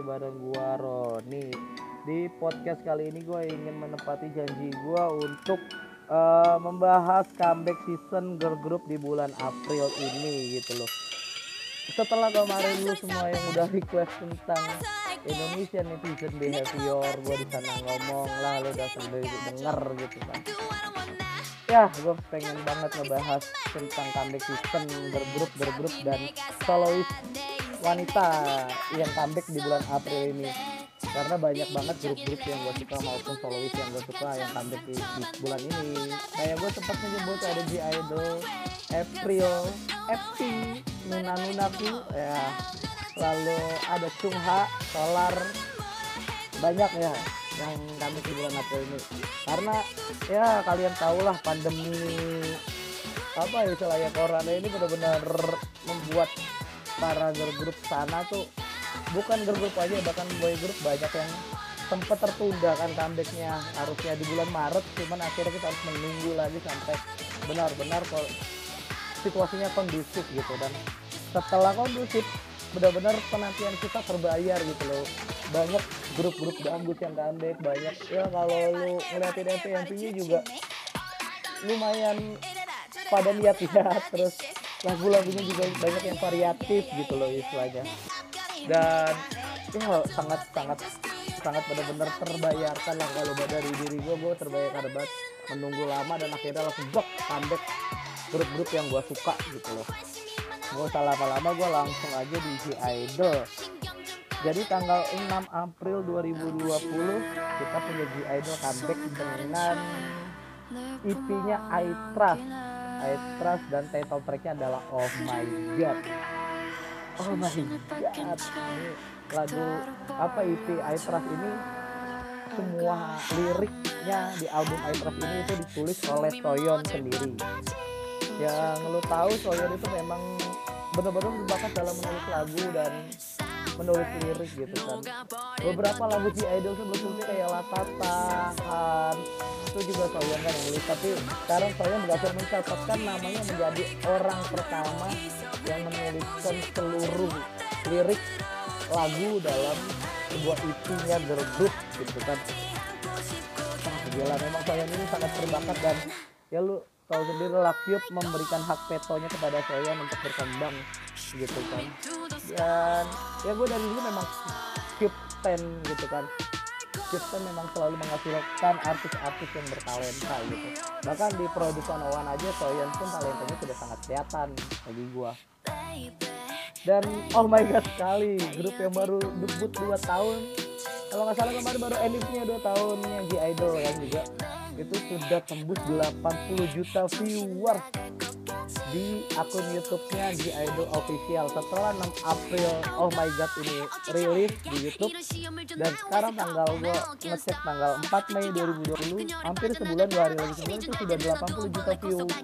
bareng gua Roni. Di podcast kali ini gua ingin menepati janji gua untuk eh, membahas comeback season girl group di bulan April ini gitu loh. Setelah kemarin lu semua yang udah request tentang Indonesian netizen behavior, gua di sana ngomong lah lu udah sendiri denger gitu kan. Ya, gue pengen banget ngebahas tentang comeback season girl group dan soloist wanita yang comeback di bulan April ini. Karena banyak banget grup-grup yang gue suka maupun soloist yang gue suka yang comeback di, di bulan ini. Kayak gue sempat menyebut ada G Idol, April, FT, Nuna Nunaku ya. Lalu ada Chungha, Solar. Banyak ya yang comeback di bulan April ini. Karena ya kalian tahulah pandemi apa ya istilahnya corona ini benar-benar membuat para girl group sana tuh bukan girl group aja bahkan boy group banyak yang sempat tertunda kan comebacknya harusnya di bulan Maret cuman akhirnya kita harus menunggu lagi sampai benar-benar kok situasinya kondusif gitu. Dan setelah kondusif benar-benar penantian kita terbayar gitu loh. Banyak grup-grup dangdut yang comeback banyak ya kalau lu ngeliatin MP MP-nya juga lumayan pada niat ya terus lagu-lagunya juga banyak yang variatif gitu loh istilahnya. Dan ya sangat sangat sangat benar-benar terbayarkan lah kalau dari diri gue gue terbayarkan banget. Menunggu lama dan akhirnya langsung blok comeback. Grup-grup yang gue suka gitu loh. Gue usah lama-lama gue langsung aja di G Idol jadi tanggal 6 April 2020 kita punya G Idol comeback dengan EP-nya I Trust I Trust dan title tracknya adalah Oh My God. Oh My God. Ini lagu apa EP I Trust ini? Semua liriknya di album I Trust ini itu ditulis oleh Soyeon sendiri. Yang lo tahu Soyeon itu memang benar-benar berbakat dalam menulis lagu dan menulis lirik gitu kan. Beberapa lagu G Idol sebelumnya kayak Latatahan itu juga Soyeon kan nulis tapi sekarang Soyeon berhasil mencatatkan namanya menjadi orang pertama yang menuliskan seluruh lirik lagu dalam sebuah EP-nya girl group gitu kan. Gila memang Soyeon ini sangat berbakat dan ya lu tahu sendiri Lakyup memberikan hak vetonya kepada Soyeon untuk berkembang gitu kan. Dan ya gue dari dulu memang Cube Ten gitu kan. Cube Ten memang selalu menghasilkan artis-artis yang bertalenta gitu. Bahkan di Produce One aja Soyeon pun talentanya sudah sangat kelihatan bagi gue dan oh my god sekali. Grup yang baru debut 2 tahun. Kalau nggak salah kemarin baru endingnya 2 tahunnya G Idol kan juga itu sudah tembus 80 juta viewers di akun YouTube-nya G Idol Official. Setelah 6 April oh my god ini rilis di YouTube. Dan sekarang tanggal gua ngecek tanggal 4 Mei 2020 hampir sebulan dua hari lagi sebulan itu sudah 80 juta viewers.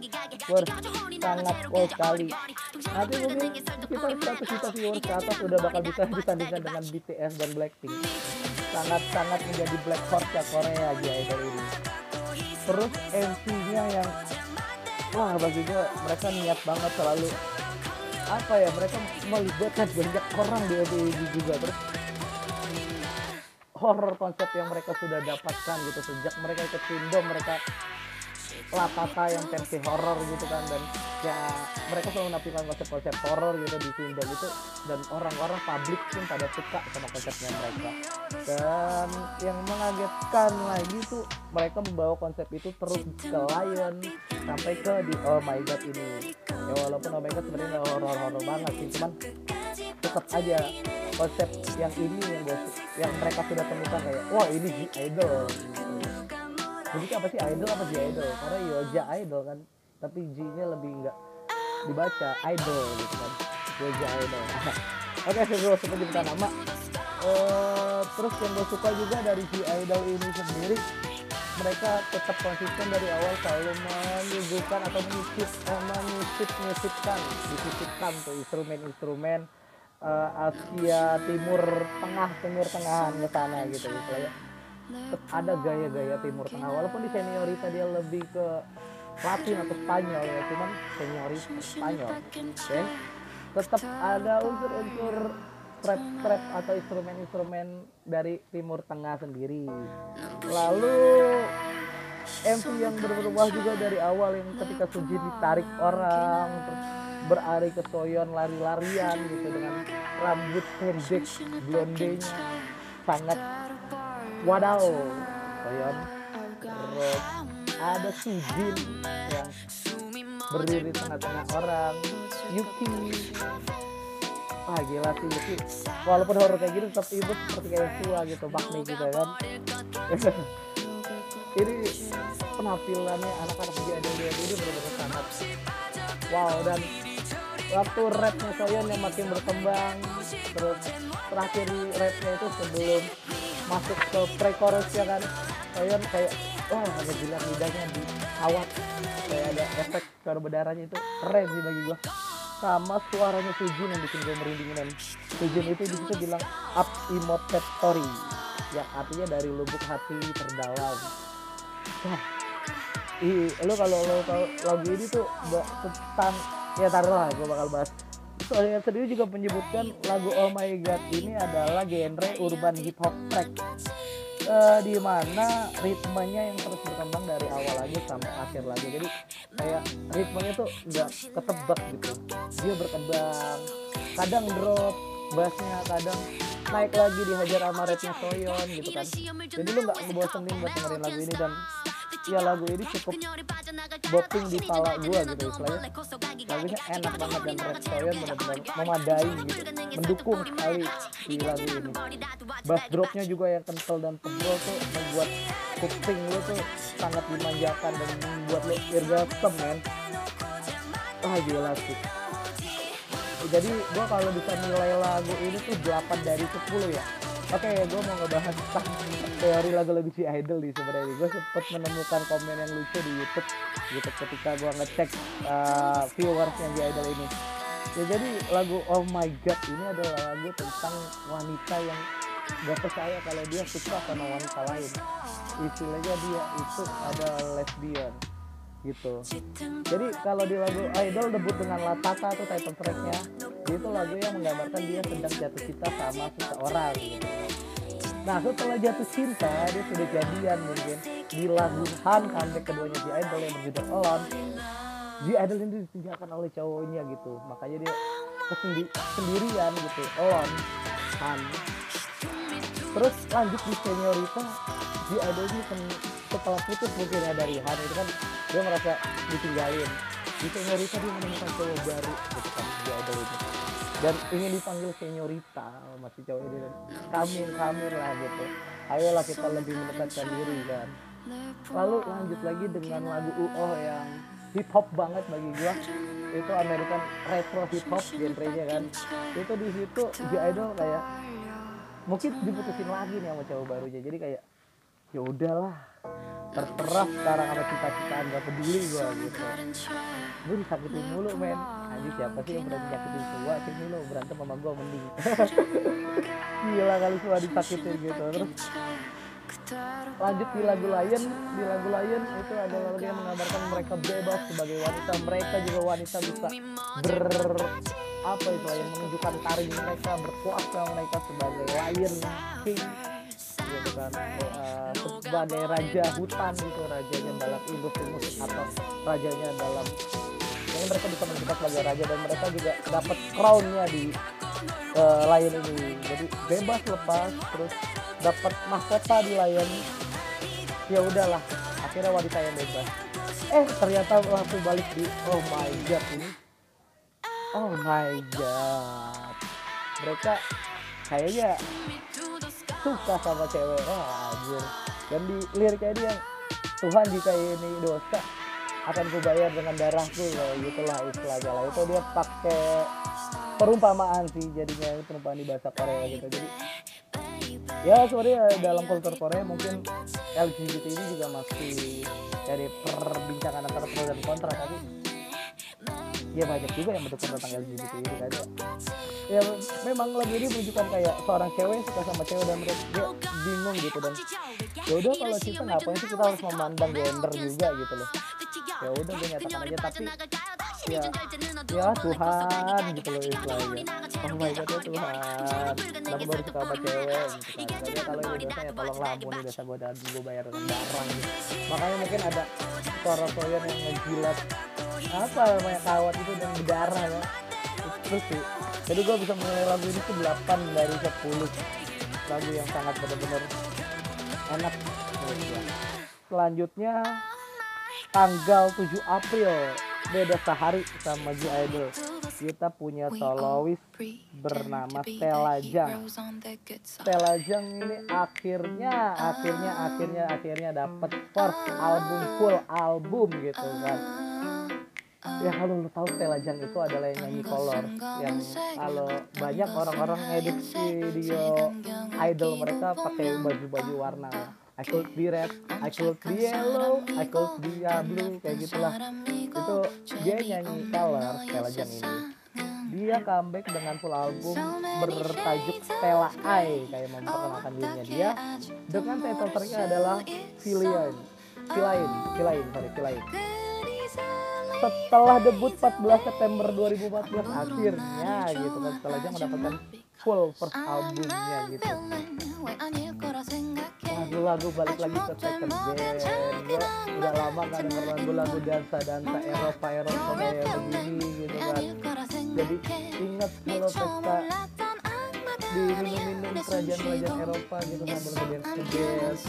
Sangat cool sekali. Nanti mungkin sekitar 100 juta viewers ke atas udah bakal bisa disandingkan dengan BTS dan Blackpink. Sangat-sangat menjadi black horse ya Korea G Idol ini terus MC-nya yang wah baginya mereka niat banget selalu apa ya mereka melibatkan banyak orang di FWB juga terus horror konsep yang mereka sudah dapatkan gitu sejak mereka ikut Pindo mereka Latata yang versi horror gitu kan dan ya mereka selalu menampilkan konsep-konsep horror gitu di Pindo gitu dan orang-orang publik pun pada suka sama konsepnya mereka dan yang mengagetkan lagi tuh mereka membawa konsep itu terus ke Lion sampai ke di Oh My God ini ya walaupun Oh My God sebenarnya horror-horror banget sih cuman tetap aja konsep yang ini yang gua, yang mereka sudah temukan kayak wah ini Idol. Jadi apa sih idol apa G Idol? Karena Yoja Idol kan. Tapi G-nya lebih enggak dibaca idol gitu kan. Yoja Idol. Oke sebelum sebelum kita nama. Uh, terus yang gue suka juga dari G Idol ini sendiri mereka tetap konsisten dari awal selalu menyuguhkan atau menyisip eh, menyisip menyisipkan disisipkan tuh instrumen-instrumen uh, Asia Timur Tengah Timur Tengahan ke sana gitu gitu ya ada gaya-gaya Timur Tengah walaupun di seniorita dia lebih ke Latin atau Spanyol ya cuman seniorita Spanyol okay? tetap ada unsur-unsur trap trap atau instrumen-instrumen dari timur tengah sendiri lalu MV yang berubah juga dari awal yang ketika Suji ditarik orang terus berari ke Soyon lari-larian gitu dengan rambut pendek blondenya sangat wadaw Soyon terus ada Sujin yang berdiri tengah-tengah orang. Yuki. Ah gila sih Yuki. Walaupun horor kayak gitu tetap ibu seperti kayak tua gitu Bakmi gitu kan. Ini penampilannya anak-anak ada dia ini benar-benar sangat wow dan waktu rapnya Soyeon yang makin berkembang terus terakhir rapnya itu sebelum masuk ke pre-chorus kan? Soyeon kayak wah ada gila lidahnya di awat kayak ada efek suara berdarahnya itu keren sih bagi gua. Sama suaranya Sujin yang bikin gue merinding men. Sujin itu di situ bilang up emoted story yang artinya dari lubuk hati terdalam. Wah. Ih, lo kalau lo tahu lagu ini tuh tentang ya taruhlah gue bakal bahas soalnya sendiri juga menyebutkan lagu Oh My God ini adalah genre urban hip hop track. Eh, di mana ritmenya yang terus berkembang dari awal lagu sampai akhir lagu. Jadi kayak ritmenya tuh nggak ketebak gitu. Dia berkembang kadang drop bassnya kadang naik lagi dihajar sama rapnya Soyeon gitu kan. Jadi lu nggak ngebosenin buat dengerin lagu ini dan ya lagu ini cukup bopping di pala gua gitu istilahnya. Lagunya enak banget dan rap Soyeon benar-benar memadai gitu mendukung sekali di lagu ini. Bass dropnya juga yang kental dan tebal tuh membuat kuping lu tuh sangat dimanjakan dan membuat lu irgasem men. Ah gila sih. Jadi gua kalau bisa nilai lagu ini tuh 8 dari 10 ya oke gua mau ngebahas tentang teori lagu-lagu si idol di sebenarnya. Gue sempet menemukan komen yang lucu di YouTube. Gitu ketika gua ngecek uh, viewersnya di idol ini. Ya jadi lagu Oh My God ini adalah lagu tentang wanita yang gak percaya kalau dia suka sama wanita lain. Istilahnya dia itu ada lesbian. Gitu. Jadi kalau di lagu Idol debut dengan Latata tuh title tracknya itu lagu yang menggambarkan dia sedang jatuh cinta sama seseorang gitu. Nah setelah jatuh cinta dia sudah jadian mungkin. Di lagu Han comeback keduanya di Idol yang berjudul Alone di Idol ini ditinggalkan oleh cowoknya gitu. Makanya dia kesendi sendirian gitu. Alone Han. Terus lanjut di seniorita di Idol ini setelah putus mungkin ya dari Han itu kan dia merasa ditinggalin. Di seniorita dia menemukan cowok baru gitu kan di Idol itu dan ingin dipanggil seniorita si cowok ini. Dan kamir kamir lah gitu. Ayolah kita lebih mendekatkan diri kan. Lalu lanjut lagi dengan lagu UO yang hip hop banget bagi gua. Itu American retro hip hop genrenya kan. Itu di situ di idol kayak mungkin diputusin lagi nih sama cowok barunya. Jadi kayak ya udahlah terserah sekarang sama cita-citaan gak peduli gua gitu. Gue disakitin mulu men. Anjir siapa sih yang berani nyakitin gua? Sini lo berantem sama gua mending. Gila kali semua disakitin gitu terus. Lanjut di lagu Lion di lagu Lion itu adalah lagu yang menggambarkan mereka bebas sebagai wanita. Mereka juga wanita bisa ber apa itu yang menunjukkan taring mereka berkuasa mereka sebagai lion king gitu kan Eh, sebagai raja hutan gitu rajanya dalam industri musik atau rajanya dalam jadi mereka bisa menunjukkan sebagai raja dan mereka juga dapat crownnya di eh, lion ini. Jadi bebas lepas terus dapat mahkota di lion. Ya udahlah akhirnya wanita yang bebas. Eh ternyata langsung balik di oh my god ini. Oh my god. Mereka kayaknya suka sama cewek oh anjir. Dan di liriknya dia Tuhan jika ini dosa akan kubayar dengan darahku ya gitulah istilahnya lah. Itu dia pakai perumpamaan sih jadinya perumpamaan di bahasa Korea gitu. Jadi ya sebenarnya dalam kultur Korea mungkin LGBT ini juga masih dari perbincangan antara pro dan kontra tapi ya banyak juga yang mendukung tentang LGBT ini kan ya. ya memang lagu ini menunjukkan kayak seorang cewek suka sama cewek dan mereka dia bingung gitu dan ya udah kalau cinta ngapain sih kita harus memandang gender juga gitu loh ya udah gue nyatakan aja tapi ya ya Tuhan gitu loh istilahnya. Oh my god ya Tuhan. Aku baru suka sama cewek gitu kan. Tapi kalau ini dosa ya tolong lah ampuni dosa gue dan gue bayar dengan darah gitu. makanya mungkin ada suara soyan yang ngejilat apa namanya kawat itu dan berdarah ya. Terus sih jadi gue bisa menilai lagu ini tuh 8 dari 10 lagu yang sangat benar-benar enak. Gue selanjutnya tanggal 7 April beda sehari sama G Idol. Kita punya solois bernama Stella Jang Stella Jang ini akhirnya akhirnya akhirnya akhirnya dapat first album full album gitu kan. Ya kalau lo tahu Stella Jang itu adalah yang nyanyi color yang kalau banyak orang-orang edit video idol mereka pakai baju-baju warna I could be red, I could be yellow, I could be blue kayak gitulah. Itu dia nyanyi color Stella Jang ini. Dia comeback dengan full album bertajuk Stella I kayak memperkenalkan dirinya. Dia dengan title tracknya adalah Villain. Villain Villain sorry Villain. Setelah debut 14 September 2014 akhirnya gitu kan dia mendapatkan full first albumnya gitu. lagu-lagu balik lagi ke second band. Gue udah lama gak denger lagu-lagu dansa-dansa Eropa Eropa kayak begini gitu kan. jadi ingat kalau pesta di minum-minum kerajaan-kerajaan Eropa gitu kan berkegiatan dance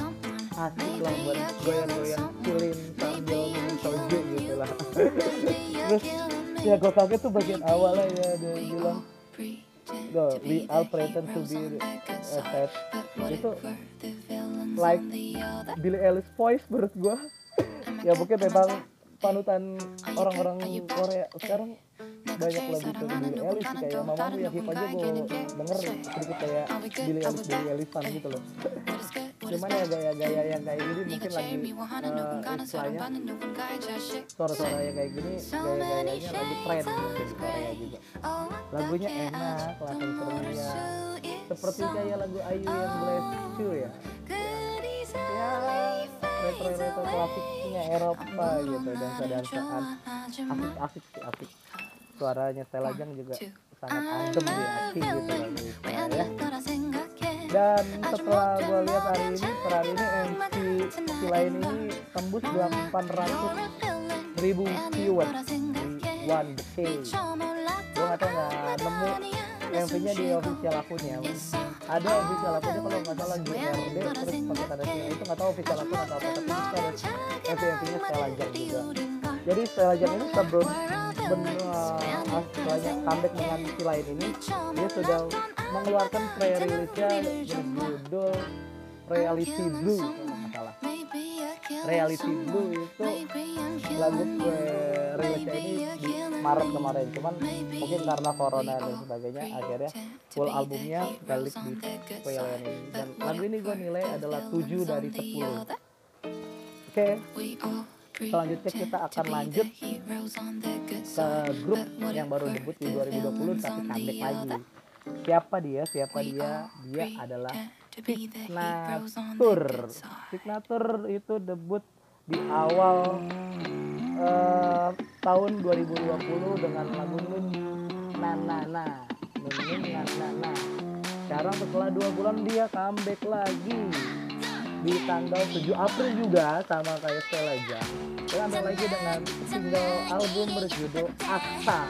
asik lah buat goyang-goyang chillin sambil minum soju gitu lah. terus ya gue kaget tuh bagian awalnya ya we all pretend to be itu like Billie Eilish voice menurut gue ya mungkin memang panutan orang-orang Korea. Sekarang banyak lagu ke Billie Eilish kayak mamamu yang hip aja gue denger sedikit kayak Billie Eilish Billie Eilish fan gitu loh cuman ya gaya-gaya yang kayak gini mungkin lagi uh, istilahnya suara-suara yang kayak gini gaya-gayanya lagi tren mungkin Korea juga lagunya enak langsung serunya seperti kayak lagu Ayu yang Bless You ya. Ya retro-retro klasiknya Eropa gitu dansa-dansaan asik-asik sih asik. Suaranya Stella Jang juga sangat adem di hati gitu lagu ya dan setelah gue lihat hari ini per hari ini MC si lain ini tembus 800 ribu viewers one day gue gak tau gak nemu MV-nya di official akunnya ada official akunnya kalau nggak salah GRD terus pakai tanda sinyal itu nggak tahu official akun atau apa tapi itu ada MV MV-nya Stella Jang juga. Jadi Stella Jang ini sebelum benar banyak comeback dengan si lain ini dia sudah mengeluarkan pre-release-nya berjudul Reality Blue kalau nggak salah. Reality Blue itu lagu rilisnya ini di Maret kemarin. Cuman mungkin karena corona dan sebagainya akhirnya full albumnya balik di PLN ini. Dan lagu ini gue nilai adalah 7 dari 10 oke. Okay. Selanjutnya kita akan lanjut ke grup yang baru debut di 2020 tapi comeback lagi. siapa dia? Siapa dia? dia adalah Signatur Signatur itu debut di awal uh, tahun 2020 dengan lagu Nun Nanana Nun Nanana sekarang setelah dua bulan dia comeback lagi di tanggal 7 April juga sama kayak Stella aja. Ada lagi dengan single album berjudul Aksa.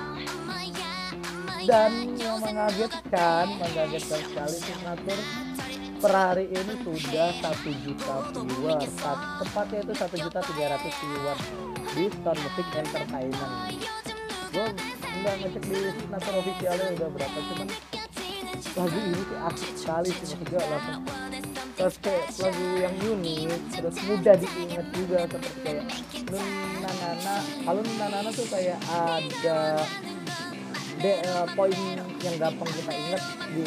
Dan yang mengagetkan mengagetkan sekali signatur per hari ini sudah satu juta viewers tepatnya itu satu juta tiga ratus viewers di Stone Music Entertainment. Gue nggak ngecek di signatur officialnya udah berapa cuman lagu ini sih asik sekali sih gue langsung terus kayak lagu yang unik terus mudah diingat juga seperti kayak Nana kalau Nuna Nana tuh kayak ada de, uh, poin yang gampang kita ingat di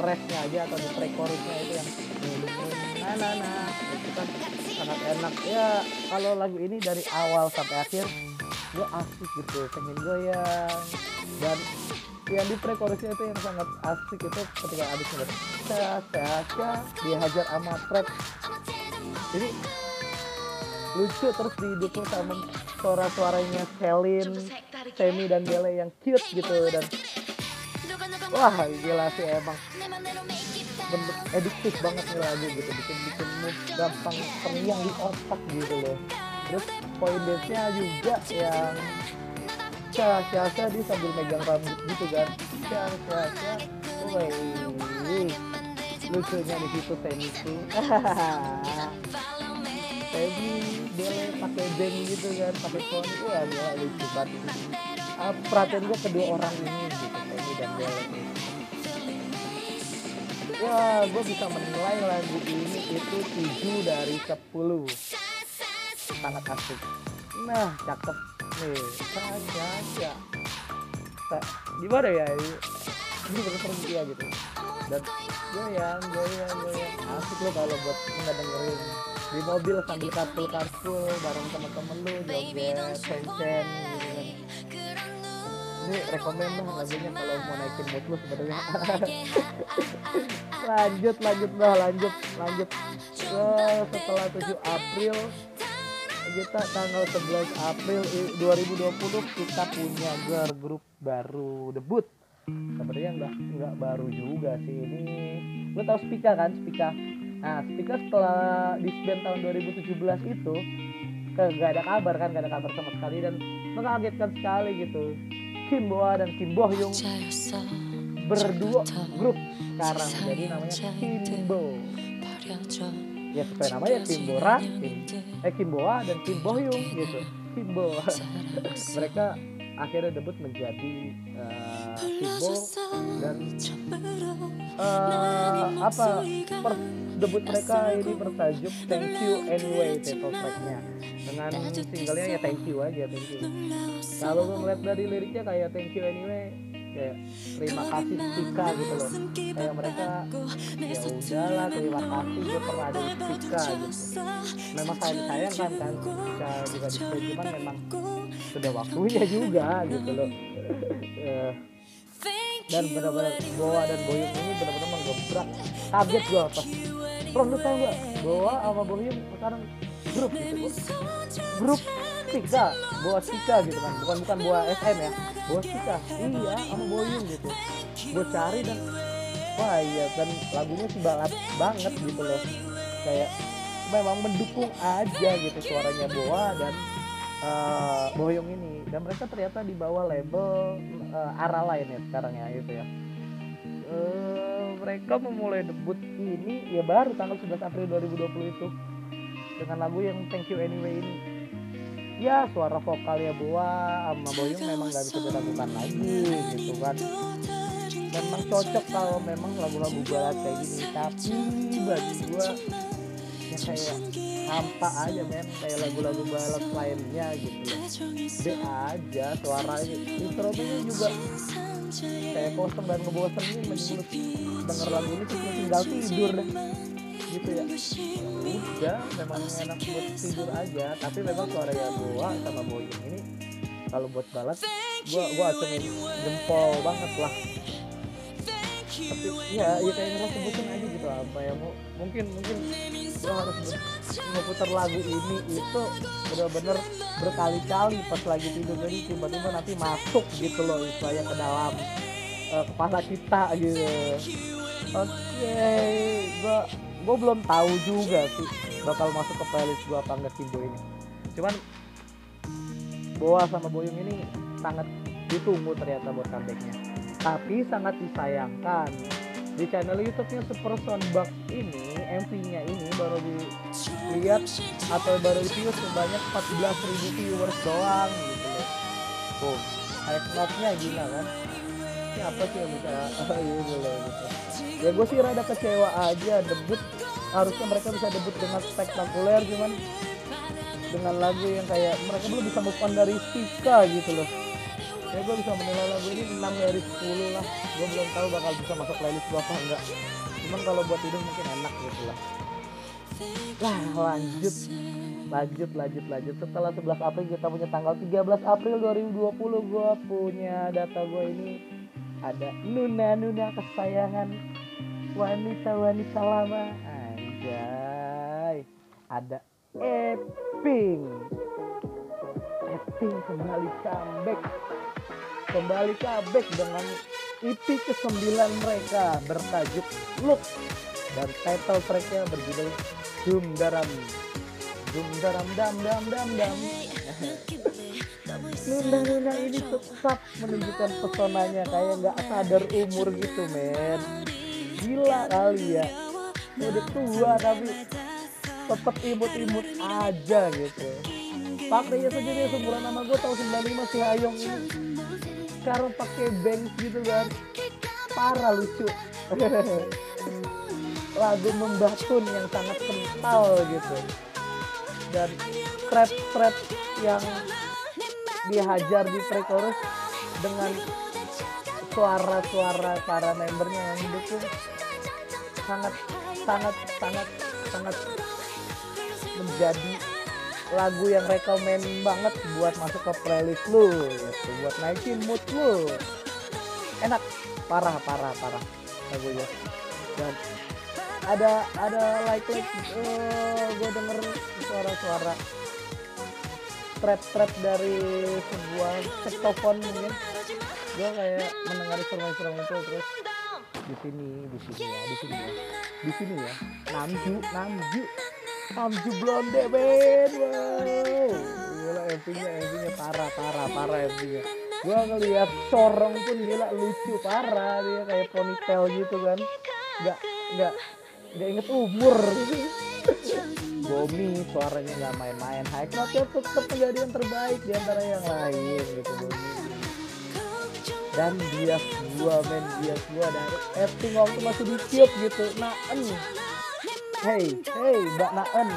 pressnya aja atau di pre chorusnya itu yang nah itu kan sangat enak. Ya kalau lagu ini dari awal sampai akhir gue asik gitu pengen goyang. Dan yang di pre chorusnya itu yang sangat asik itu ketika abis ngeliat dia hajar sama trap jadi lucu terus didukung sama suara-suaranya Celine Semi dan Bele yang cute gitu dan wah gila sih emang. Ediktif banget nih lagu gitu bikin bikin mood gampang terngiang di otak gitu loh terus poin dance-nya juga yang Cia dia sambil megang rambut gitu kan. Cia Cia woi lucunya di situ Temi tuh Temi Bele pakai beng gitu kan pakai poni wah gila lucu banget. Uh, perhatian gue kedua orang ini gitu Temi dan Bele ya gue bisa menilai lagu ini itu 7 dari 10 sangat asik nah cakep. Nih saja aja gimana ya? Ini bener dia gitu. Dan goyang goyang goyang. Asik lo kalau buat nggak dengerin di mobil sambil karpul karpul bareng temen-temen lu joget gitu kan ini rekomend lah lagunya kalau mau naikin mood lu sebenarnya. Lanjut lanjut lah lanjut lanjut. Setelah 7 April kita tanggal 11 April 2020 kita punya girl group baru debut. Sebenarnya nggak nggak baru juga sih ini. Lo tau Spika kan? Spika. Nah Spika setelah disband tahun 2017 itu gak ada kabar kan gak ada kabar sama sekali dan mengagetkan sekali gitu. Kim Boa dan Kim Boh Yung berdua grup sekarang. Jadi namanya Kimbo ya sesuai namanya Kimbora Kim, eh Kimboa dan Kim Boh Yung gitu Kimbo mereka akhirnya debut menjadi uh, Kimbo dan uh, apa per debut mereka ini bertajuk Thank You Anyway title tracknya. Dengan singlenya ya Thank You aja Thank You. Kalau ngeliat dari liriknya kayak Thank You Anyway kayak terima kasih Tika gitu loh. Kayak mereka ya udahlah terima kasih gue pernah ada di Tika gitu. Memang sayang sayang kan kan Tika juga di cuman memang sudah waktunya juga gitu loh. Uh, dan benar-benar Boa dan Boyum ini benar-benar menggebrak kaget gue pas Bro lu tau gak Boa sama Boyum sekarang grup gitu grup Sika Boa Sika gitu kan. Bukan bukan Boa SM ya. Boa Sika iya sama Boyum gitu. Gue cari dan wah iya dan lagunya sih banget banget gitu loh. Kayak memang mendukung aja gitu suaranya Boa dan uh, Boyong ini. Dan mereka ternyata di bawah label uh, arah lain ya sekarang ya gitu ya. Uh, mereka memulai debut ini ya baru tanggal 11 April 2020 itu. Dengan lagu yang Thank You Anyway ini ya suara vokalnya Boa sama Boyong memang gak bisa diragukan lagi gitu kan. memang cocok kalau memang lagu-lagu barat kayak gini. Tapi bagi gua ya kayak hampa aja men. Kayak lagu-lagu balad lainnya gitu. B aja suaranya. Instrumennya juga kayak kosong dan ngebosenin menurut denger lagu ini tuh tinggal tidur. deh gitu ya. Udah memang enak buat tidur aja. Tapi memang suara ya gua sama Boying ini kalau buat balad gua gua acungin jempol banget lah. Tapi ya ya kayak ngerasa sebutin aja gitu apa ya mungkin mungkin lo harus ngeputar lagu ini itu bener-bener berkali-kali pas lagi tidur. Jadi tiba-tiba nanti masuk gitu loh istilahnya ke dalam uh, kepala kita gitu. Oke okay. gua gua belum tahu juga sih bakal masuk ke playlist gua apa enggak Kimbo ini. Cuman Boa sama Boyong ini sangat ditunggu ternyata buat comebacknya. Tapi sangat disayangkan di channel YouTube-nya Super Soundbox ini MV-nya ini baru dilihat atau baru di view sebanyak 14.000 viewers doang gitu loh. Tuh hype note-nya gila kan? Ini apa sih yang bisa oh, iya gitu. Ya gue sih rada kecewa aja debut harusnya mereka bisa debut dengan spektakuler cuman dengan lagu yang kayak mereka belum bisa move on dari Sika gitu loh. Ya gue bisa menilai lagu ini 6 dari 10 lah. Gue belum tahu bakal bisa masuk playlist gue apa enggak. Cuman kalau buat tidur mungkin enak gitu lah. Lah lanjut. Lanjut lanjut lanjut. Setelah 11 April kita punya tanggal 13 April 2020 gue punya data gue ini ada Nuna Nuna kesayangan wanita wanita lama anjay ada Eping. Eping kembali comeback. Kembali comeback dengan EP ke-9 mereka bertajuk Look. Dan title tracknya berjudul Dum Daram. Dum Daram Dam Dam Dam Dam. Nunda-nunda ini tetap menunjukkan pesonanya. Kayak nggak sadar umur gitu men. Gila kali ya udah tua tapi tetap imut-imut aja gitu. Pakainya saja dia seumuran nama gue tahun 95 si Hayong ini. Sekarang pakai bangs gitu kan. Parah lucu. Lagu membatun yang sangat kental gitu. Dan trap-trap yang dihajar di pre-chorus dengan suara-suara para membernya yang mendukung sangat sangat sangat sangat menjadi lagu yang rekomen banget buat masuk ke playlist lu gitu. Buat naikin mood lu. Enak. Parah parah parah lagunya. Dan ada ada like like uh, gue denger suara-suara trap-trap dari sebuah saxophone mungkin. Gue kayak mendengar instrumen-instrumen itu terus. Di sini di sini ya di sini ya di sini ya. Namju namju. Namju blonde ben. Wow. Gila MV-nya MV-nya parah parah parah MV-nya gue ngeliat corong pun gila lucu parah dia kayak ponytail gitu kan. Nggak nggak nggak inget umur. Bomi suaranya nggak main-main. High tetap menjadi yang terbaik di antara yang lain gitu Bomi dan dia gua men dia gua dari acting waktu masih ditiup gitu. Naen hey hey Mbak Naen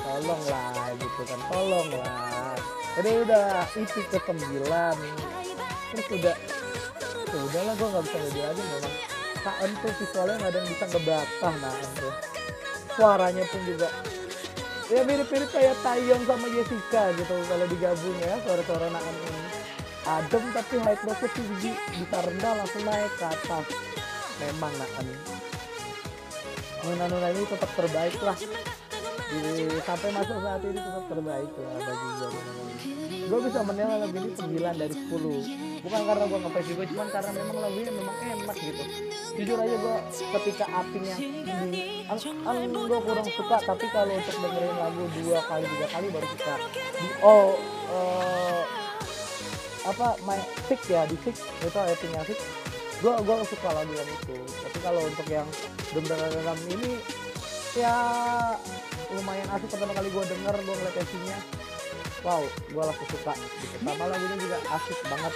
tolonglah gitu kan. Tolonglah. Ini udah isi ke sembilan terus udah tuh udahlah gua nggak bisa ngedi lagi memang. Naen tuh visualnya nggak ada yang bisa ngebatah Naen tuh. Suaranya pun juga ya mirip-mirip kayak Taeyong sama Jessica gitu kalau digabung ya suara-suara Naen ini adem tapi high note tinggi bisa rendah langsung naik ke atas. Memang Naen Nuna-nuna ini tetap terbaik lah. Di, sampai masuk saat ini tetap terbaik lah bagi gue gue bisa menilai lagu ini 9 dari 10 bukan karena gue ngefans juga cuman karena memang lagunya memang enak gitu. Jujur aja gue ketika apinya di ang, ang gue kurang suka tapi kalau untuk dengerin lagu dua kali tiga kali baru suka. Di oh uh, apa my six ya di six itu apinya six gue gue suka lagu yang itu. Tapi kalau untuk yang dendam ini ya lumayan asik. Pertama kali gue denger gue ngeliat MC-nya wow gue langsung suka. Sama lagunya juga asik banget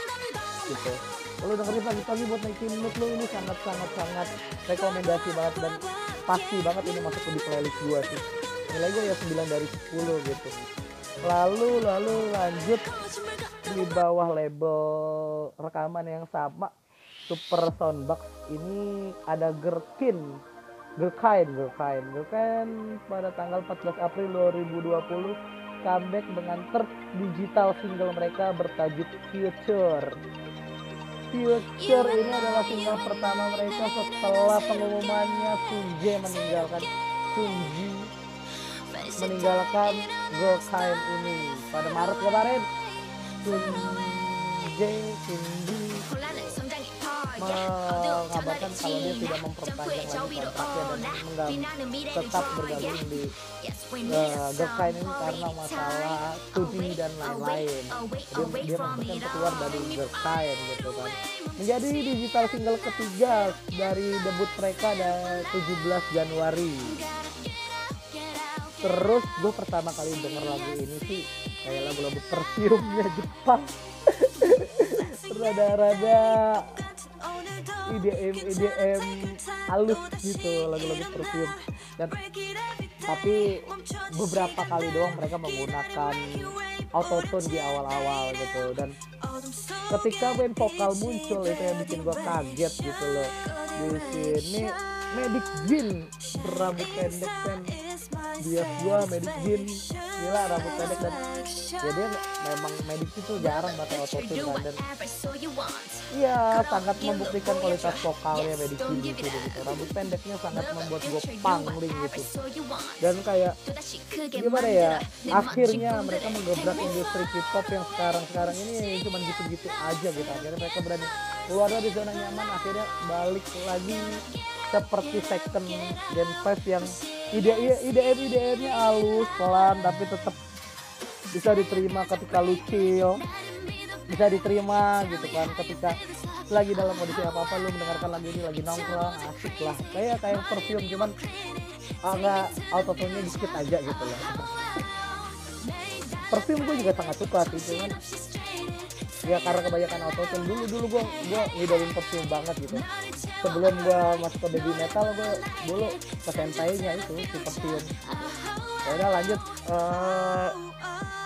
gitu. Kalau dengerin pagi-pagi buat naikin mood lu ini sangat sangat sangat rekomendasi banget dan pasti banget ini masuk ke di playlist gue sih. Nilai gue ya 9 dari 10 gitu lalu lalu lanjut di bawah label rekaman yang sama Super Soundbox. Ini ada Gherkin Gerkain, Gerkain, Gerkain pada tanggal 14 April 2020 comeback dengan third digital single mereka bertajuk Future. Future ini adalah single pertama mereka setelah pengumumannya Sunji meninggalkan Sunji meninggalkan Gerkain ini. Pada Maret kemarin. Sunji Cindy mengabarkan kalau dia tidak memperpanjang lagi kontraknya dan tetap bergabung di uh, Gerkain ini karena masalah studi dan lain-lain. Dia, dia memutuskan keluar dari Gerkain gitu kan. Menjadi digital single ketiga dari debut mereka dan 17 Januari terus gue pertama kali denger lagu ini sih kayak lagu-lagu perfume Jepang. Rada-rada IDM IDM halus gitu lagu-lagu perfume. Dan tapi beberapa kali doang mereka menggunakan autotune di awal-awal gitu. Dan ketika main vokal muncul itu yang bikin gue kaget gitu loh. Di sini Medic Jin berambut pendek kan dia gua Medic Jin gila rambut pendek dan ya dia memang medik itu jarang pakai autotune kan dan iya sangat membuktikan kualitas vokalnya medik ini gitu, gitu. Rambut pendeknya sangat membuat gue pangling gitu. dan kayak gimana ya akhirnya mereka menggebrak industri K-pop yang sekarang sekarang ini cuma gitu-gitu aja gitu. Akhirnya mereka berani keluar dari zona nyaman akhirnya balik lagi seperti second gen 5 yang ide IDM IDM-nya halus pelan tapi tetap bisa diterima ketika lucil bisa diterima gitu kan ketika lagi dalam kondisi apa apa lu mendengarkan lagu ini lagi nongkrong asik lah. Kayak kayak perfume cuman agak autotune-nya dikit aja gitu loh. Perfume gue juga sangat suka sih cuman ya karena kebanyakan autotune dulu dulu gue gue ngidolin perfume banget gitu sebelum gue masuk ke baby metal gue dulu ke sentainya itu si perfume ya udah lanjut. Uh,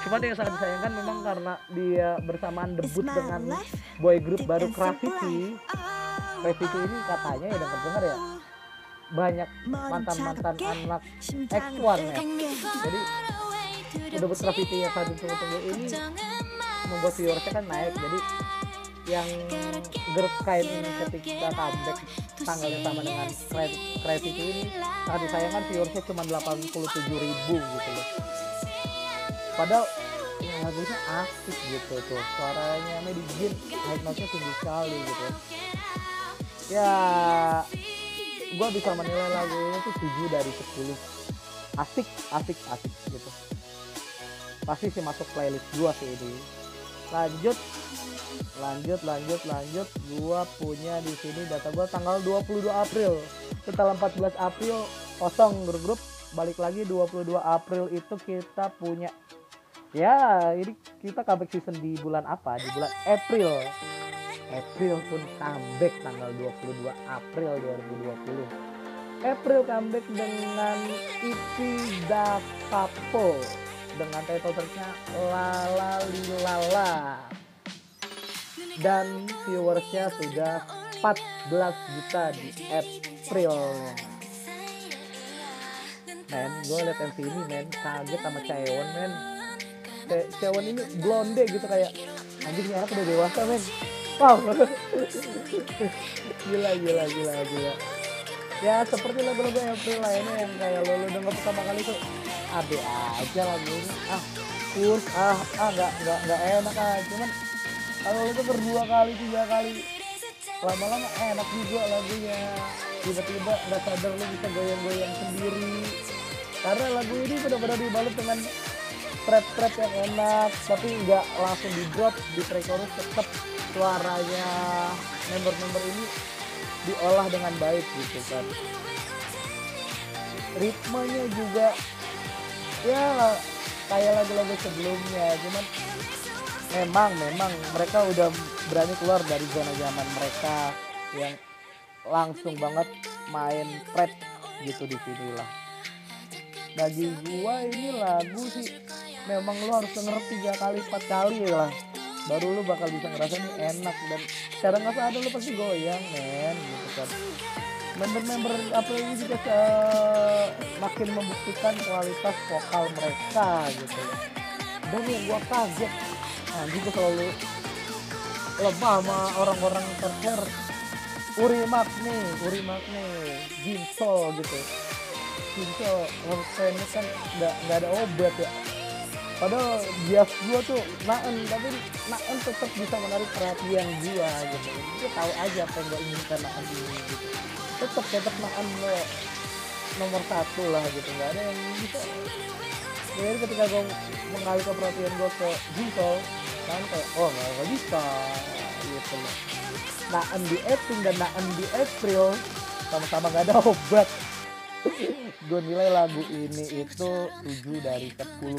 cuma yang sangat disayangkan memang karena dia bersamaan debut dengan boy group baru Gravity. Gravity ini katanya ya dengar dengar ya banyak mantan mantan anak X1 ya. Jadi debut Gravity yang satu tunggu-tunggu ini membuat viewersnya kan naik. Jadi yang Girls Kind ini ketika comeback tanggalnya sama dengan Gravity ini sangat disayangkan viewersnya cuma 87 ribu gitu loh. Padahal ya lagunya asik gitu tuh suaranya Medijin high note-nya tinggi sekali gitu. Ya gue bisa menilai lagu ini tuh 7 dari 10 asik asik asik gitu. Pasti sih masuk playlist gue sih ini. Lanjut lanjut lanjut lanjut. Gua punya di sini data gua tanggal 22 April. Setelah 14 April kosong grup-grup balik lagi 22 April itu kita punya ya ini kita comeback season di bulan apa? Di bulan April. April pun comeback tanggal 22 April 2020 April comeback dengan EP Da dengan title tracknya Lala. Lilala dan viewersnya sudah 14 juta di April. Men gue liat MV ini men. Kaget sama Chaewon men. Chaewon ini blonde gitu kayak anjing anak udah dewasa men. Wow. Gila gila gila gila. Ya seperti lagu-lagu April lainnya yang kayak lo lo denger pertama kali tuh ade aja lagu ini ah kurs ah ah nggak nggak nggak enak ah. Cuman kalau tuh berdua kali tiga kali. Lama-lama enak juga lagunya. Tiba-tiba nggak sadar lo bisa goyang-goyang sendiri. Karena lagu ini benar-benar dibalut dengan trap-trap yang enak tapi nggak langsung di drop di track chorus tetap suaranya member-member ini diolah dengan baik gitu kan. Ritmenya juga ya kayak lagu-lagu sebelumnya cuman memang memang. Mereka udah berani keluar dari zona zaman mereka yang langsung banget main pret gitu di sini lah. Bagi gua ini lagu sih memang lo harus denger tiga kali empat kali lah. Baru lu bakal bisa ngerasa ini enak dan secara nggak sadar lu pasti goyang men gitu kan. Member-member apa ini juga uh, makin membuktikan kualitas vokal mereka gitu. Dan yang gua kaget anjing gua selalu lemah sama orang-orang tercer Uri Makne, Uri Makne, Jinso gitu. Jinso, ini kan nggak nggak ada obat ya. Padahal bias gua tuh naen tapi naen tetap bisa menarik perhatian gua gitu. Dia tahu aja apa yang gua inginkan naen ini gitu. Tetap tetap naen lo nomor satu lah gitu. Nggak ada yang bisa. Jadi ketika gua mengalihkan perhatian gua ke Jinsol kayak oh nggak bisa. Gitu loh naen di April dan naen di April. Sama-sama nggak ada obat. Gue nilai lagu ini itu 7 dari 10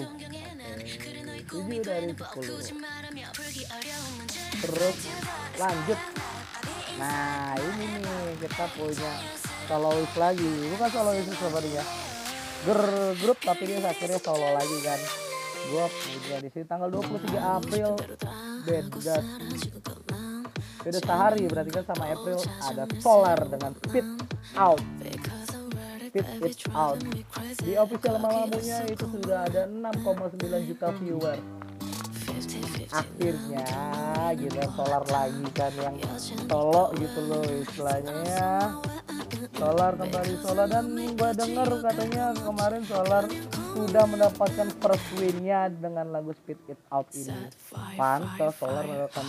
7 dari 10 terus lanjut. Nah ini nih kita punya solois lagi. Bukan solois sebenarnya. Ger grup tapi dia akhirnya solo lagi kan gue punya di sini tanggal 23 April. Beda beda sehari berarti kan sama April ada Solar dengan Speed Out. Spit It Out. Di official Mamamunya itu sudah ada 6,9 juta viewer. Akhirnya gitu solar lagi kan yang solo gitu loh istilahnya ya. Solar kembali solar dan gue denger katanya kemarin solar sudah mendapatkan first winnya dengan lagu Speed It Out ini. Pantas solar mendapatkan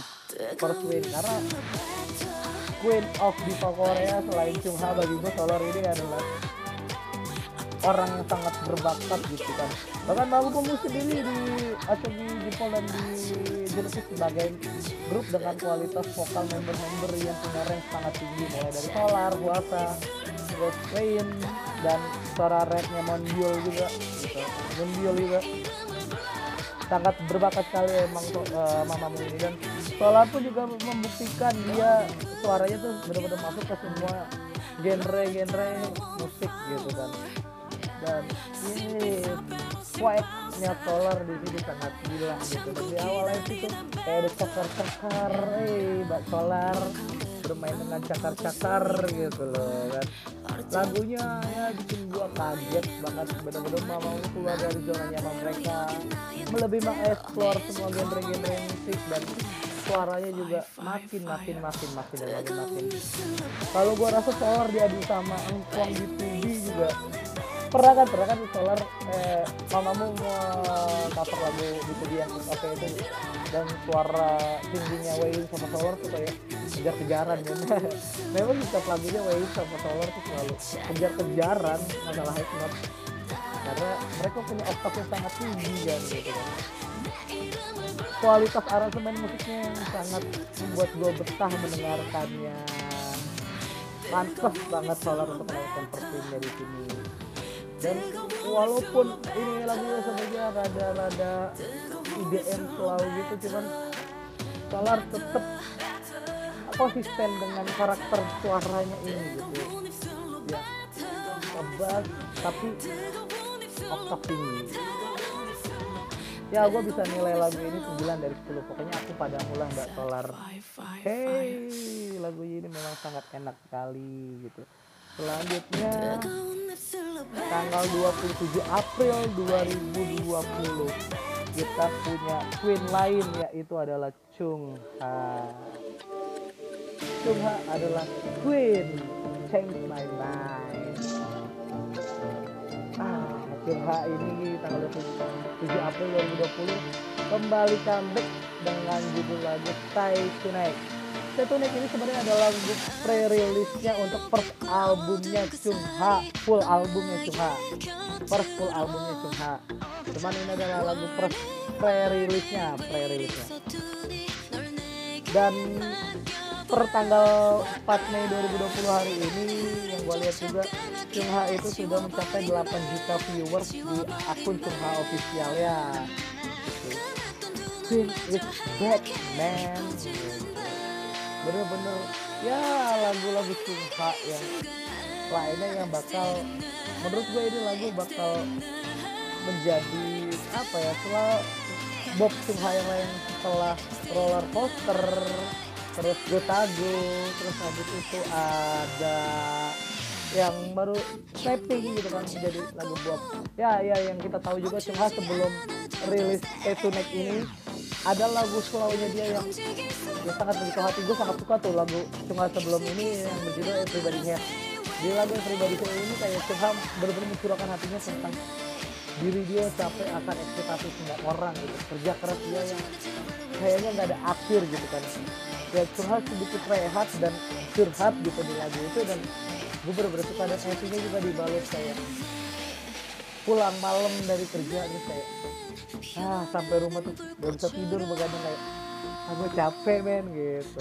first win karena Queen of Diva Korea selain Chung Ha bagi gue solar ini adalah orang yang sangat berbakat gitu kan. Bahkan lagu pemusik sendiri di Asobi Jepol dan di Jerukis sebagai grup dengan kualitas vokal member-member yang punya range sangat tinggi mulai dari Solar, Puasa, Ghost dan suara rapnya Mondial juga gitu. Mondial juga. Sangat berbakat sekali emang uh, Mamamu ini dan Solar pun juga membuktikan dia suaranya tuh benar-benar masuk ke semua genre-genre musik gitu kan dan ini swagnya Solar di sini sangat gila gitu. Dan di awal itu tuh kayak ada cakar-cakar eh Mbak Solar bermain dengan cakar-cakar gitu loh kan. Lagunya ya bikin gua kaget banget. Bener-bener mau keluar dari zona nyaman mereka lebih mengeksplor semua genre-genre musik dan suaranya juga makin makin makin makin dan makin makin. Kalau gua rasa Solar diadu sama Engkong di TV juga pernah kan pernah kan solar eh, mamamu cover lagu di video yang apa itu. Dan suara tingginya Wei sama solar tuh kayak kejar-kejaran ya. Memang setiap lagunya Wei sama solar tuh selalu kejar-kejaran masalah hikmat karena mereka punya oktav yang sangat tinggi kan gitu kan. Kualitas aransemen musiknya yang sangat membuat gue betah mendengarkannya. Pantas banget solar untuk melakukan performnya di sini dan walaupun ini lagunya sebenarnya rada-rada IDM slow gitu cuman Solar tetap konsisten dengan karakter suaranya ini gitu. Ya tebas tapi oktav tinggi ya gue bisa nilai lagu ini 9 dari 10 pokoknya aku pada mulai mbak Solar hey lagu ini memang sangat enak sekali gitu selanjutnya tanggal 27 April 2020 kita punya queen lain yaitu adalah Chung Ha. Chung Ha adalah queen. Change my mind ah Chung Ha ini tanggal 27 April 2020 kembali comeback dengan judul lagu Stay Tonight Tunic ini sebenarnya adalah pre-release-nya untuk first albumnya Chung Ha, full albumnya Chung Ha. First full albumnya Chung Ha. Cuman ini adalah lagu first pre-release-nya, pre-release-nya. Dan per tanggal 4 Mei 2020 hari ini yang gue lihat juga Chung Ha itu sudah mencapai 8 juta viewers di akun Chung Ha official ya. Queen is back man bener-bener. Ya lagu-lagu Sungha yang lainnya yang bakal menurut gue ini lagu bakal menjadi apa ya setelah Bob Sungha yang lain setelah roller coaster terus Gotago terus habis itu ada yang baru stepping gitu kan menjadi lagu Bob. Ya ya yang kita tahu juga Sungha sebelum rilis Tattoo Neck ini ada lagu slownya dia yang, yang sangat begitu hati. Gue sangat suka tuh lagu cuma sebelum ini yang berjudul Everybody Here di lagu Everybody Here ini kayak Tuhan benar-benar mencurahkan hatinya tentang diri dia capek akan ekspektasi semua orang gitu. Kerja keras dia yang kayaknya nggak ada akhir gitu kan. Ya curhat sedikit rehat dan curhat gitu di lagu itu dan gue bener-bener suka dan juga dibalut kayak pulang malam dari kerja nih kayak ah sampai rumah tuh gak bisa tidur begadang kayak aku capek men gitu.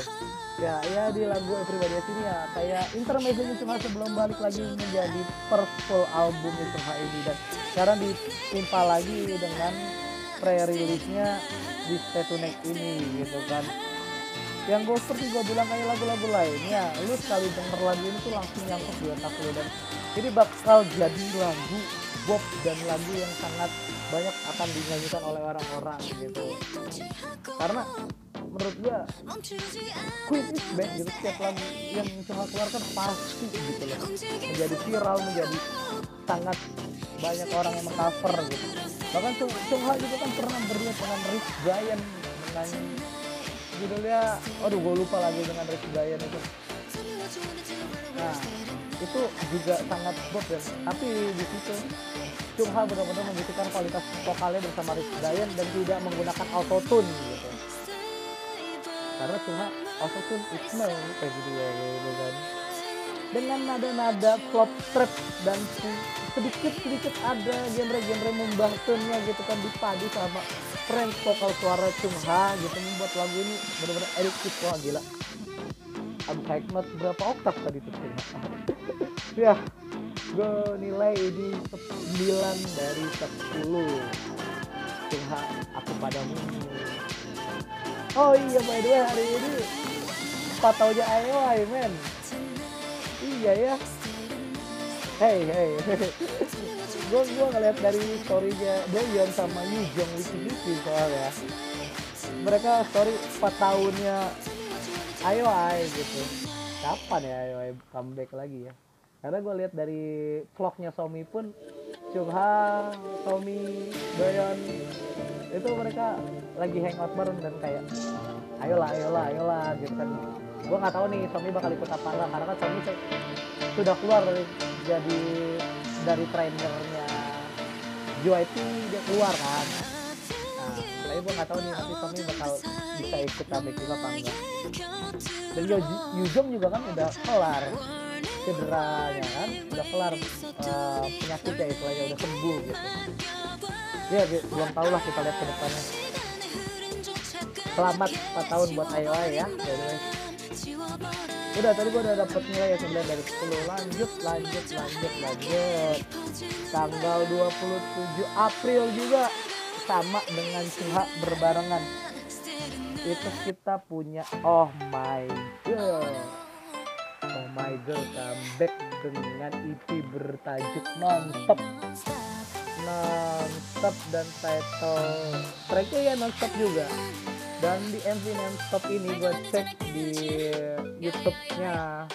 Ya ya di lagu Everybody sini ya kayak intermezzonya cuma sebelum balik lagi menjadi full album itu ini dan sekarang ditimpa lagi dengan pre-release nya di Neck ini gitu kan. Yang gue seperti gue bilang kayak lagu-lagu lainnya lu sekali denger lagu ini tuh langsung nyangkut di otak lu. Dan ini bakal jadi lagu Bob dan lagu yang sangat banyak akan dinyanyikan oleh orang-orang gitu. Karena menurut gua Queen is back gitu setiap lagu yang Chungha keluarkan pasti gitu loh menjadi viral menjadi sangat banyak orang yang mengcover gitu. Bahkan Chungha juga kan pernah berduet dengan Rich Brian dengan judulnya aduh gue lupa lagi dengan Rich Brian itu. Nah itu juga sangat bot ya. Tapi di situ Chungha benar-benar membuktikan kualitas vokalnya bersama Rich Brian dan tidak menggunakan autotune gitu. Karena Chungha autotune no kayak gitu ya gitu kan. Dengan nada-nada flop trap dan sedikit-sedikit ada genre-genre membahasnya gitu kan dipadu sama French vokal suara Chungha gitu membuat lagu ini benar-benar eduktif wah gila. Abu Hikmat berapa oktav tadi tuh? Ya gue nilai ini 9 dari 10 Chungha aku padamu. Oh iya by the way hari ini 4 tahunnya IOI men. Iya ya. Hey hey. Gue gue ngeliat dari storynya Doyon sama Yujong Wiki Wiki soalnya. Mereka story 4 tahunnya IOI gitu. Kapan ya IOI comeback lagi ya karena gue lihat dari vlognya Somi pun Chungha, Somi, Doyon itu mereka lagi hangout bareng dan kayak ayolah ayolah ayolah gitu kan. Gue nggak tahu nih Somi bakal ikut apa enggak karena kan Somi sudah keluar dari jadi dari trainernya JYP dia keluar kan. Nah tapi gue nggak tahu nih nanti Somi bakal bisa ikut comeback juga apa enggak dan Yujong juga kan udah kelar cederanya kan? Udah kelar uh, penyakitnya istilahnya udah sembuh gitu. Ya belum tahu lah kita lihat ke depannya. Selamat 4 tahun buat IOI ya udah tadi gua udah dapet nilai ya 9 dari 10 lanjut lanjut lanjut lanjut. Tanggal 27 April juga sama dengan Suha berbarengan. Itu kita punya Oh My God Oh My God comeback dengan EP bertajuk Nonstop. Nonstop dan title tracknya ya Nonstop juga. Dan di MV Nonstop ini gue cek di YouTube-nya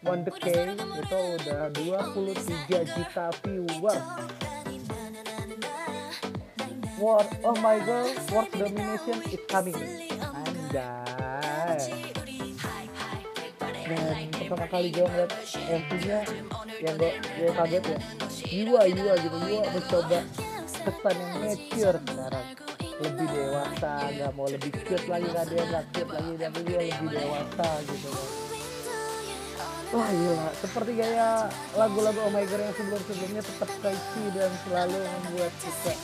The K itu udah 23 juta viewers War, oh my god, world domination is coming. Pertama kali gue ngeliat MV-nya yang gue, gue kaget ya. Yua, Yua gitu. Yua mencoba kesan yang mature sekarang. Lebih dewasa, gak mau lebih cute lagi kan dia gak cute lagi, tapi dia lebih dewasa gitu kan. Wah gila, seperti gaya lagu-lagu Oh My God yang sebelum-sebelumnya tetap catchy dan selalu membuat kita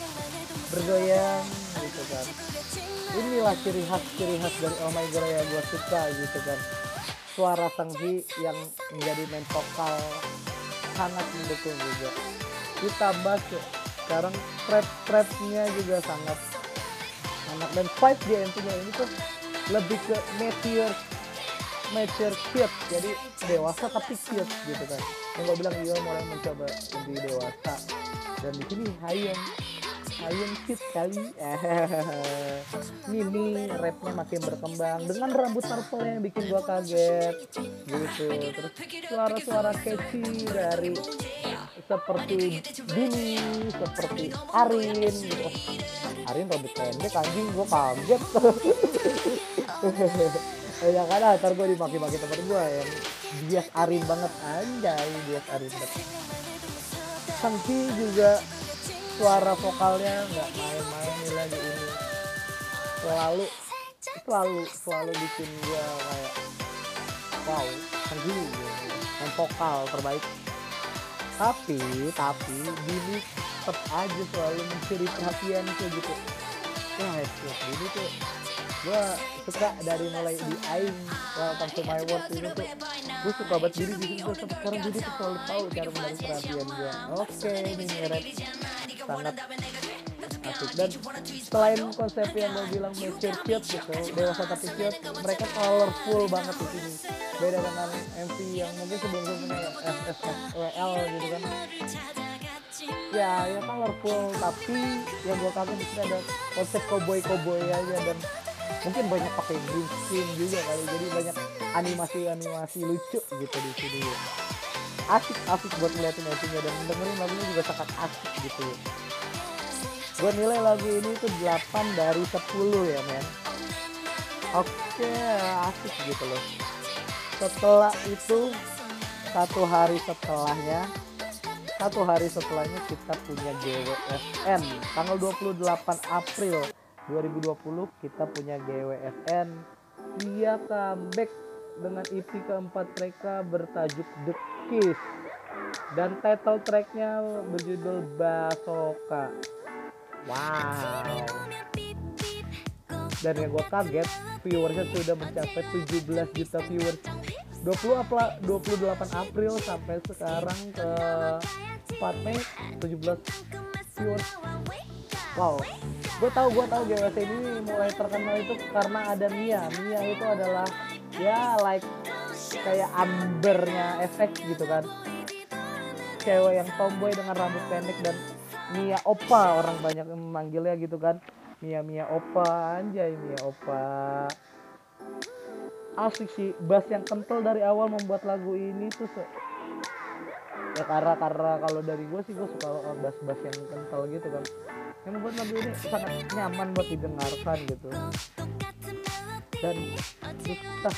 bergoyang gitu kan inilah ciri khas ciri khas dari Oh My God yang gue suka gitu kan suara Sang Ji yang menjadi main vokal sangat mendukung juga. Ditambah sekarang trap trapnya juga sangat sangat dan fight intinya. Ini tuh lebih ke mature mature cute. Jadi dewasa tapi cute gitu kan. Yang gue bilang dia mulai mencoba lebih dewasa. Dan di sini Hayong Hayong cute kali Mimi rapnya makin berkembang dengan rambut purple yang bikin gue kaget. Gitu. Terus suara-suara catchy dari seperti Dini seperti Arin gitu. Oh, Arin rambut pendek anjing gue kaget. Ya kan ntar gue dimaki-maki temen gue yang bias Arin banget. Anjay bias Arin banget. Sangki juga suara vokalnya nggak main-main lagi ini. Selalu selalu selalu bikin gue kayak wow Sangki yang vokal terbaik. Tapi tapi Dini tetap aja selalu mencuri perhatian kayak gitu. Wah ya Dini tuh gue suka dari mulai di Aing Welcome to my world ini tuh gue suka banget diri di gue sampai sekarang jadi tuh selalu tahu cara menarik perhatian gue oke ini rap sangat asik. dan selain konsep yang gue bilang mature cute gitu dewasa tapi cute mereka colorful banget di sini. Beda dengan MV yang mungkin sebelum-sebelumnya SSWL gitu kan. Ya ya colorful tapi yang gue kangen sini ada konsep cowboy cowboy aja dan mungkin banyak pakai green screen juga kali. Jadi banyak animasi animasi lucu gitu di sini asik asik buat ngeliatin actingnya dan dengerin lagunya juga sangat asik gitu. Gue nilai lagu ini tuh 8 dari 10 ya men. Oke asik gitu loh. Setelah itu satu hari setelahnya satu hari setelahnya kita punya GWFN tanggal 28 April 2020 kita punya GWFN dia comeback dengan EP keempat mereka bertajuk The Kiss. Dan title tracknya berjudul Basoka. Wow. Dan yang gue kaget viewersnya sudah mencapai 17 juta viewers. 20 apla, 28 April sampai sekarang ke 4 Mei 17 viewers. Wow. Gue tahu gue tahu GWC ini mulai terkenal itu karena ada Mia. Mia itu adalah ya like kayak ambernya efek gitu kan. Cewek yang tomboy dengan rambut pendek dan Mia Opa orang banyak memanggilnya gitu kan. Mia Mia Opa anjay Mia Opa. Asik sih bass yang kental dari awal membuat lagu ini tuh se ya karena karena kalau dari gue sih gue suka bass bass yang kental gitu kan. Yang membuat lagu ini sangat nyaman buat didengarkan gitu. Dan kita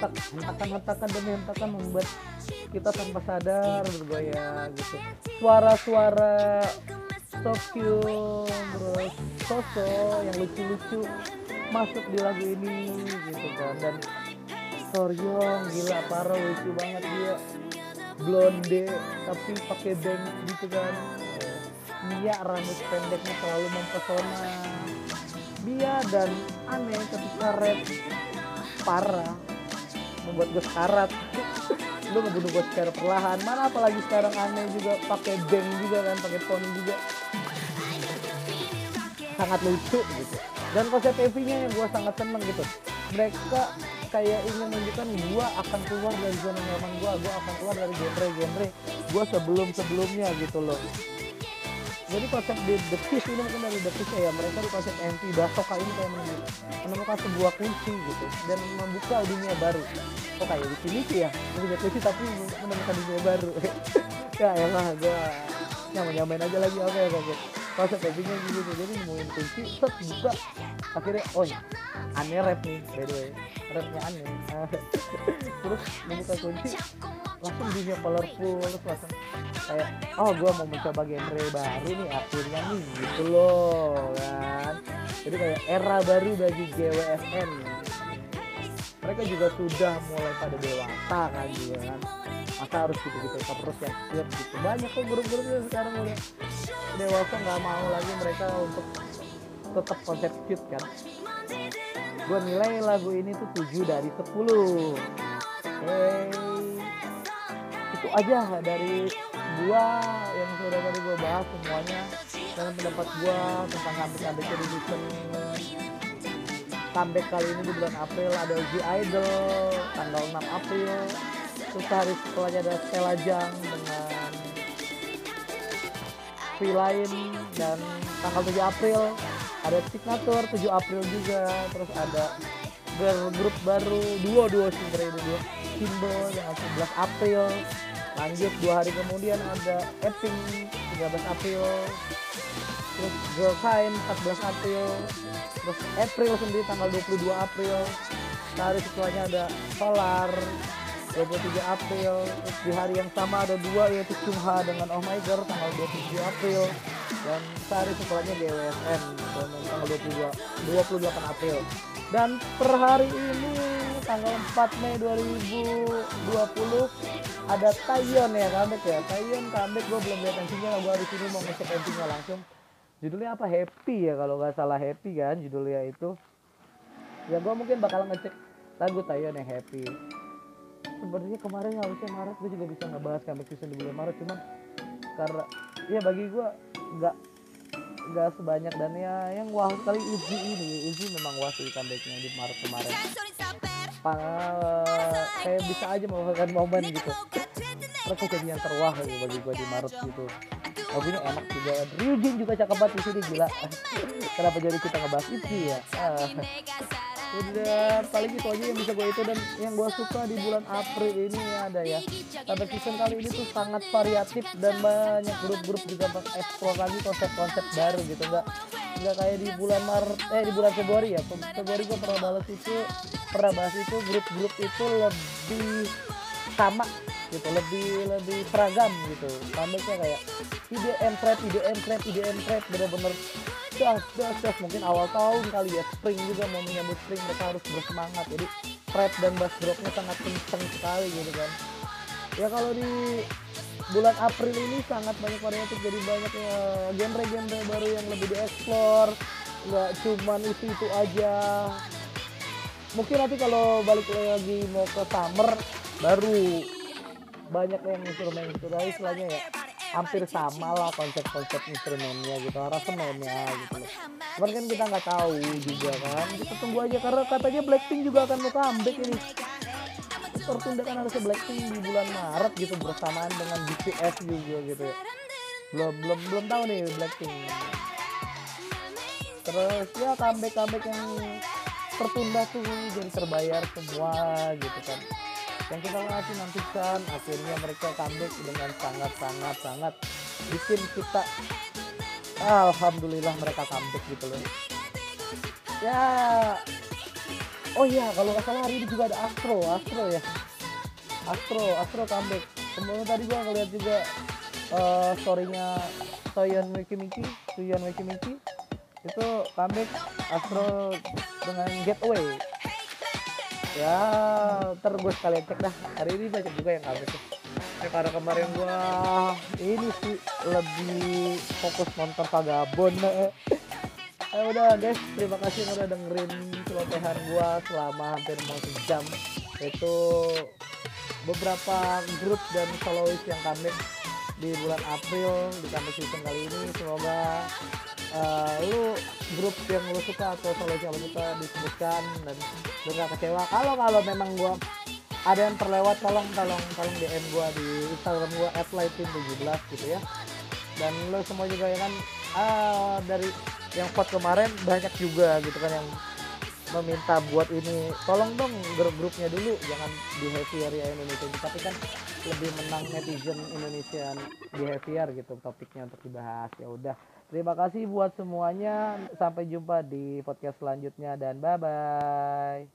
tak hentakan hentakan demi hentakan membuat kita tanpa sadar bergoyang gitu. Suara-suara cute terus sosok yang lucu-lucu masuk di lagu ini gitu kan. Dan Soryong gila parah lucu banget dia. Blonde tapi pakai band gitu kan. Mia rambut pendeknya selalu mempesona. Dia dan aneh ketika rap parah membuat gue sekarat. Lu ngebunuh gue secara perlahan. Mana apalagi sekarang aneh juga pakai band juga kan pakai poni juga. Sangat lucu gitu. Dan konsep EV-nya yang gue sangat seneng gitu. Mereka kayak ingin menunjukkan gue akan keluar dari zona nyaman gue gue akan keluar dari genre-genre gue sebelum sebelumnya gitu loh jadi konsep di The Kiss ini mungkin dari The Kiss ya mereka di konsep anti Basoka ini kayak menemukan sebuah kunci gitu dan membuka dunia baru. Kok kayak di sini sih ya? Punya kunci tapi menemukan dunia baru. Ya elah gue nyaman nyamain aja lagi oke oke oke konsep endingnya gitu jadi nemuin kunci set buka. Akhirnya oh aneh rap nih by the way. Rapnya aneh. Terus membuka kunci langsung dunia colorful terus langsung kayak oh gue mau mencoba genre baru nih akhirnya nih gitu loh kan. Jadi kayak era baru bagi GWFN mereka juga sudah mulai pada dewasa kan juga kan masa harus gitu-gitu terus ya gitu. Banyak kok grup-grup yang sekarang udah dewasa nggak mau lagi mereka untuk tetap konsep cute kan. Gue nilai lagu ini tuh 7 dari 10 hey. Itu aja dari gua yang sudah tadi gua bahas semuanya. Dengan pendapat gua tentang comeback comeback di season comeback kali ini di bulan April ada G Idol tanggal 6 April terus hari setelahnya ada Stella Jang dengan free lain dan tanggal 7 April ada Signature 7 April juga terus ada girl grup baru duo duo sebenarnya duo simbol dengan 11 April lanjut dua hari kemudian ada Epping 13 April terus Girl Kind 14 April terus April sendiri tanggal 22 April hari setelahnya ada Solar 23 April. Di hari yang sama ada dua yaitu Chungha dengan Oh My Girl tanggal 27 April. Dan sehari setelahnya GWSN tanggal 22 28 April. Dan per hari ini tanggal 4 Mei 2020 ada Taeyeon ya comeback ya. Taeyeon comeback gue belum lihat MC-nya gue di sini mau ngecek MC-nya langsung. Judulnya apa? Happy ya kalau nggak salah Happy kan judulnya itu. Ya gue mungkin bakal ngecek lagu Taeyeon yang Happy sebenarnya kemarin harusnya Maret gue juga bisa ngebahas comeback season di bulan Maret cuman karena ya bagi gue nggak nggak sebanyak dan ya yang wah kali Izzy ini Izzy memang wah sih comebacknya di Maret kemarin. Pa, kayak bisa aja merupakan momen gitu. Terus kejadian terwah gitu bagi gue di Maret gitu. Lagunya enak juga. Ryujin juga cakep banget di sini gila. Kenapa jadi kita ngebahas itu ya? Ah. Udah paling itu aja yang bisa gue itu dan yang gue suka di bulan April ini ada ya. Sampai season kali ini tuh sangat variatif dan banyak grup-grup juga eksplor lagi konsep-konsep baru gitu enggak nggak kayak di bulan Maret eh di bulan Februari ya. Februari gue pernah bahas itu pernah bahas itu grup-grup itu lebih sama gitu lebih lebih seragam gitu. Comebacknya kayak IDM trap IDM trap IDM trap bener-bener das das das mungkin awal tahun kali ya spring juga mau menyambut spring mereka harus bersemangat. Jadi trap dan bass dropnya sangat kenceng sekali gitu kan. Ya kalau di bulan April ini sangat banyak variatif jadi banyak ya genre-genre baru yang lebih dieksplor. Nggak cuman itu itu aja. Mungkin nanti kalau balik lagi mau ke summer baru banyak yang instrumen instrumen istilahnya ya hampir sama lah konsep-konsep instrumennya gitu aransemennya gitu loh. cuman kan kita nggak tahu juga kan. Kita tunggu aja karena katanya Blackpink juga akan mau comeback ini. Tertunda kan harusnya Blackpink di bulan Maret gitu bersamaan dengan BTS juga gitu. Ya belum belum belum tahu nih Blackpink. Terus ya comeback comeback yang tertunda tuh jadi terbayar semua gitu kan yang kita masih nantikan akhirnya mereka comeback dengan sangat sangat sangat bikin kita alhamdulillah mereka comeback gitu loh. Ya oh iya kalau nggak salah hari ini juga ada Astro Astro ya. Astro Astro comeback. Kemudian tadi gua ngeliat juga uh, storynya Soyeon Miki Miki Soyeon Miki Miki itu comeback Astro dengan Getaway ya ntar gue sekalian cek dah hari ini banyak juga yang comeback ya karena kemarin gua ini sih lebih fokus nonton Vagabond Eh udah guys, terima kasih udah dengerin celotehan gua selama hampir mau sejam. Itu beberapa grup dan solois yang comeback di bulan April di comeback season kali ini. Semoga uh, lu grup yang lu suka atau yang lu suka disebutkan dan lu gak kecewa. Kalau kalau memang gua ada yang terlewat tolong tolong tolong DM gua di Instagram gua @lighting17 gitu ya. Dan lu semua juga ya kan uh, dari yang vote kemarin banyak juga gitu kan yang meminta buat ini tolong dong grup-grupnya dulu jangan behavior ya Indonesia tapi kan lebih menang netizen Indonesian behavior gitu topiknya untuk dibahas ya udah terima kasih buat semuanya. Sampai jumpa di podcast selanjutnya dan bye bye